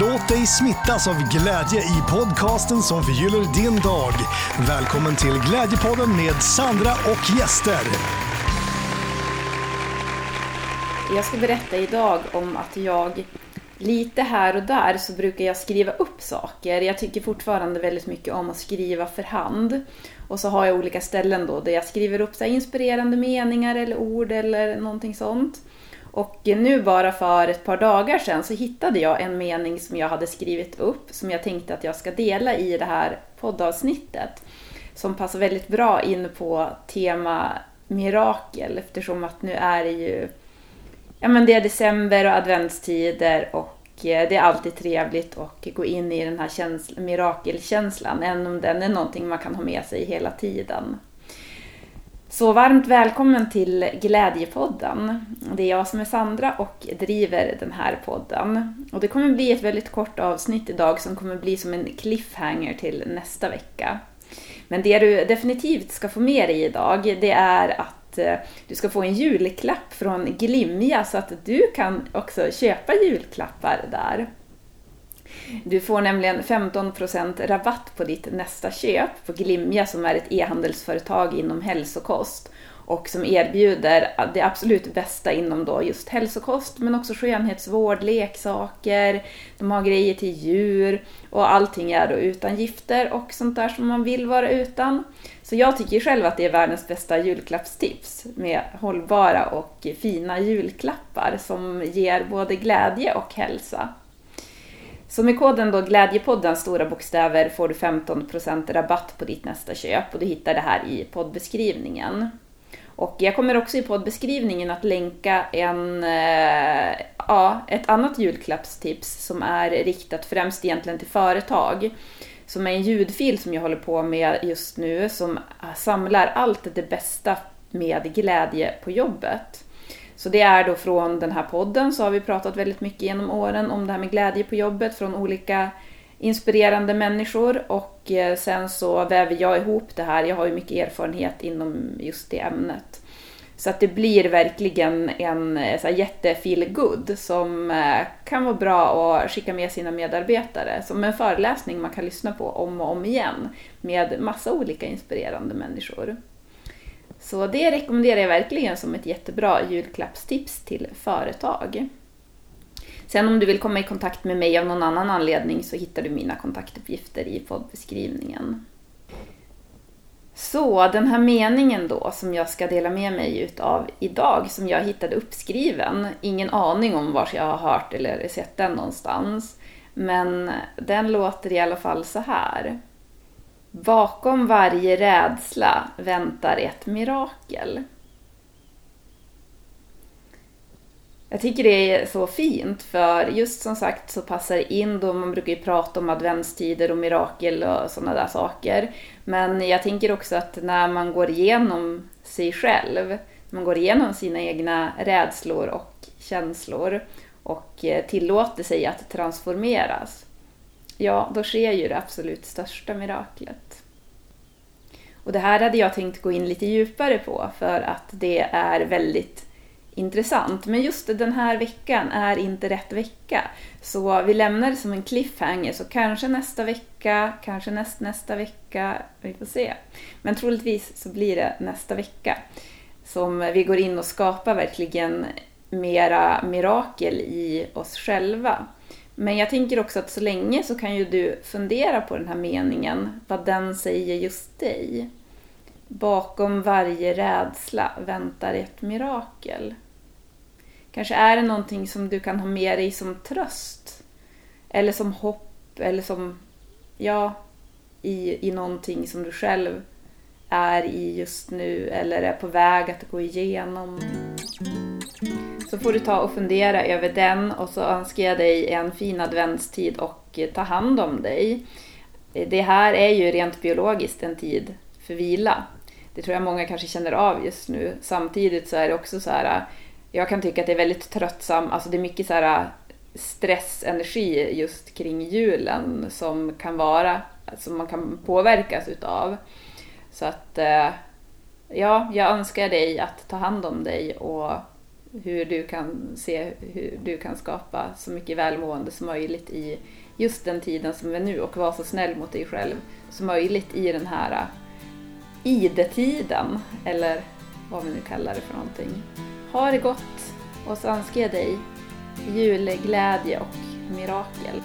Låt dig smittas av glädje i podcasten som förgyller din dag. Välkommen till Glädjepodden med Sandra och gäster. Jag ska berätta idag om att jag lite här och där så brukar jag skriva upp saker. Jag tycker fortfarande väldigt mycket om att skriva för hand. Och så har jag olika ställen då där jag skriver upp så inspirerande meningar eller ord eller någonting sånt. Och nu bara för ett par dagar sedan så hittade jag en mening som jag hade skrivit upp som jag tänkte att jag ska dela i det här poddavsnittet. Som passar väldigt bra in på tema mirakel eftersom att nu är det ju ja, men det är december och adventstider och eh, det är alltid trevligt att gå in i den här känsla, mirakelkänslan, även om den är någonting man kan ha med sig hela tiden. Så varmt välkommen till Glädjepodden. Det är jag som är Sandra och driver den här podden. Och det kommer bli ett väldigt kort avsnitt idag som kommer bli som en cliffhanger till nästa vecka. Men det du definitivt ska få med dig idag, det är att eh, du ska få en julklapp från Glimja så att du kan också köpa julklappar där. Du får nämligen 15% rabatt på ditt nästa köp på Glimja som är ett e-handelsföretag inom hälsokost och som erbjuder det absolut bästa inom då just hälsokost men också skönhetsvård, leksaker, de har grejer till djur och allting är då utan gifter och sånt där som man vill vara utan. Så jag tycker själv att det är världens bästa julklappstips med hållbara och fina julklappar som ger både glädje och hälsa. Så med koden då Glädjepodden stora bokstäver får du 15% rabatt på ditt nästa köp och du hittar det här i poddbeskrivningen. Och jag kommer också i poddbeskrivningen att länka en, eh, ja, ett annat julklappstips som är riktat främst egentligen till företag. Som är en ljudfil som jag håller på med just nu som samlar allt det bästa med glädje på jobbet. Så det är då från den här podden så har vi pratat väldigt mycket genom åren om det här med glädje på jobbet från olika inspirerande människor och eh, sen så väver jag ihop det här. Jag har ju mycket erfarenhet inom just det ämnet. Så att det blir verkligen en eh, så här, jätte good som eh, kan vara bra att skicka med sina medarbetare. Som en föreläsning man kan lyssna på om och om igen med massa olika inspirerande människor. Så det rekommenderar jag verkligen som ett jättebra julklappstips till företag. Sen om du vill komma i kontakt med mig av någon annan anledning så hittar du mina kontaktuppgifter i poddbeskrivningen. Så den här meningen då som jag ska dela med mig utav idag som jag hittade uppskriven. Ingen aning om var jag har hört eller sett den någonstans. Men den låter i alla fall så här. Bakom varje rädsla väntar ett mirakel. Jag tycker det är så fint för just som sagt så passar det in då man brukar ju prata om adventstider och mirakel och sådana där saker. Men jag tänker också att när man går igenom sig själv, när man går igenom sina egna rädslor och känslor och eh, tillåter sig att transformeras, ja då sker ju det absolut största miraklet. Och det här hade jag tänkt gå in lite djupare på för att det är väldigt intressant. Men just den här veckan är inte rätt vecka. Så vi lämnar det som en cliffhanger, så kanske nästa vecka, kanske näst nästa vecka, vi får se. Men troligtvis så blir det nästa vecka som vi går in och skapar verkligen mera mirakel i oss själva. Men jag tänker också att så länge så kan ju du fundera på den här meningen, vad den säger just dig. Bakom varje rädsla väntar ett mirakel. Kanske är det någonting som du kan ha med dig som tröst. Eller som hopp, eller som, ja, i, i någonting som du själv är i just nu eller är på väg att gå igenom. Så får du ta och fundera över den och så önskar jag dig en fin adventstid och eh, ta hand om dig. Eh, det här är ju rent biologiskt en tid för vila. Det tror jag många kanske känner av just nu. Samtidigt så är det också så här, eh, jag kan tycka att det är väldigt tröttsamt, alltså det är mycket så här stressenergi just kring julen som kan vara, som man kan påverkas utav. Så att, ja, jag önskar dig att ta hand om dig och hur du kan se hur du kan skapa så mycket välmående som möjligt i just den tiden som är nu och vara så snäll mot dig själv som möjligt i den här idetiden, eller vad vi nu kallar det för någonting. Ha det gott och så önskar jag dig julglädje och mirakel.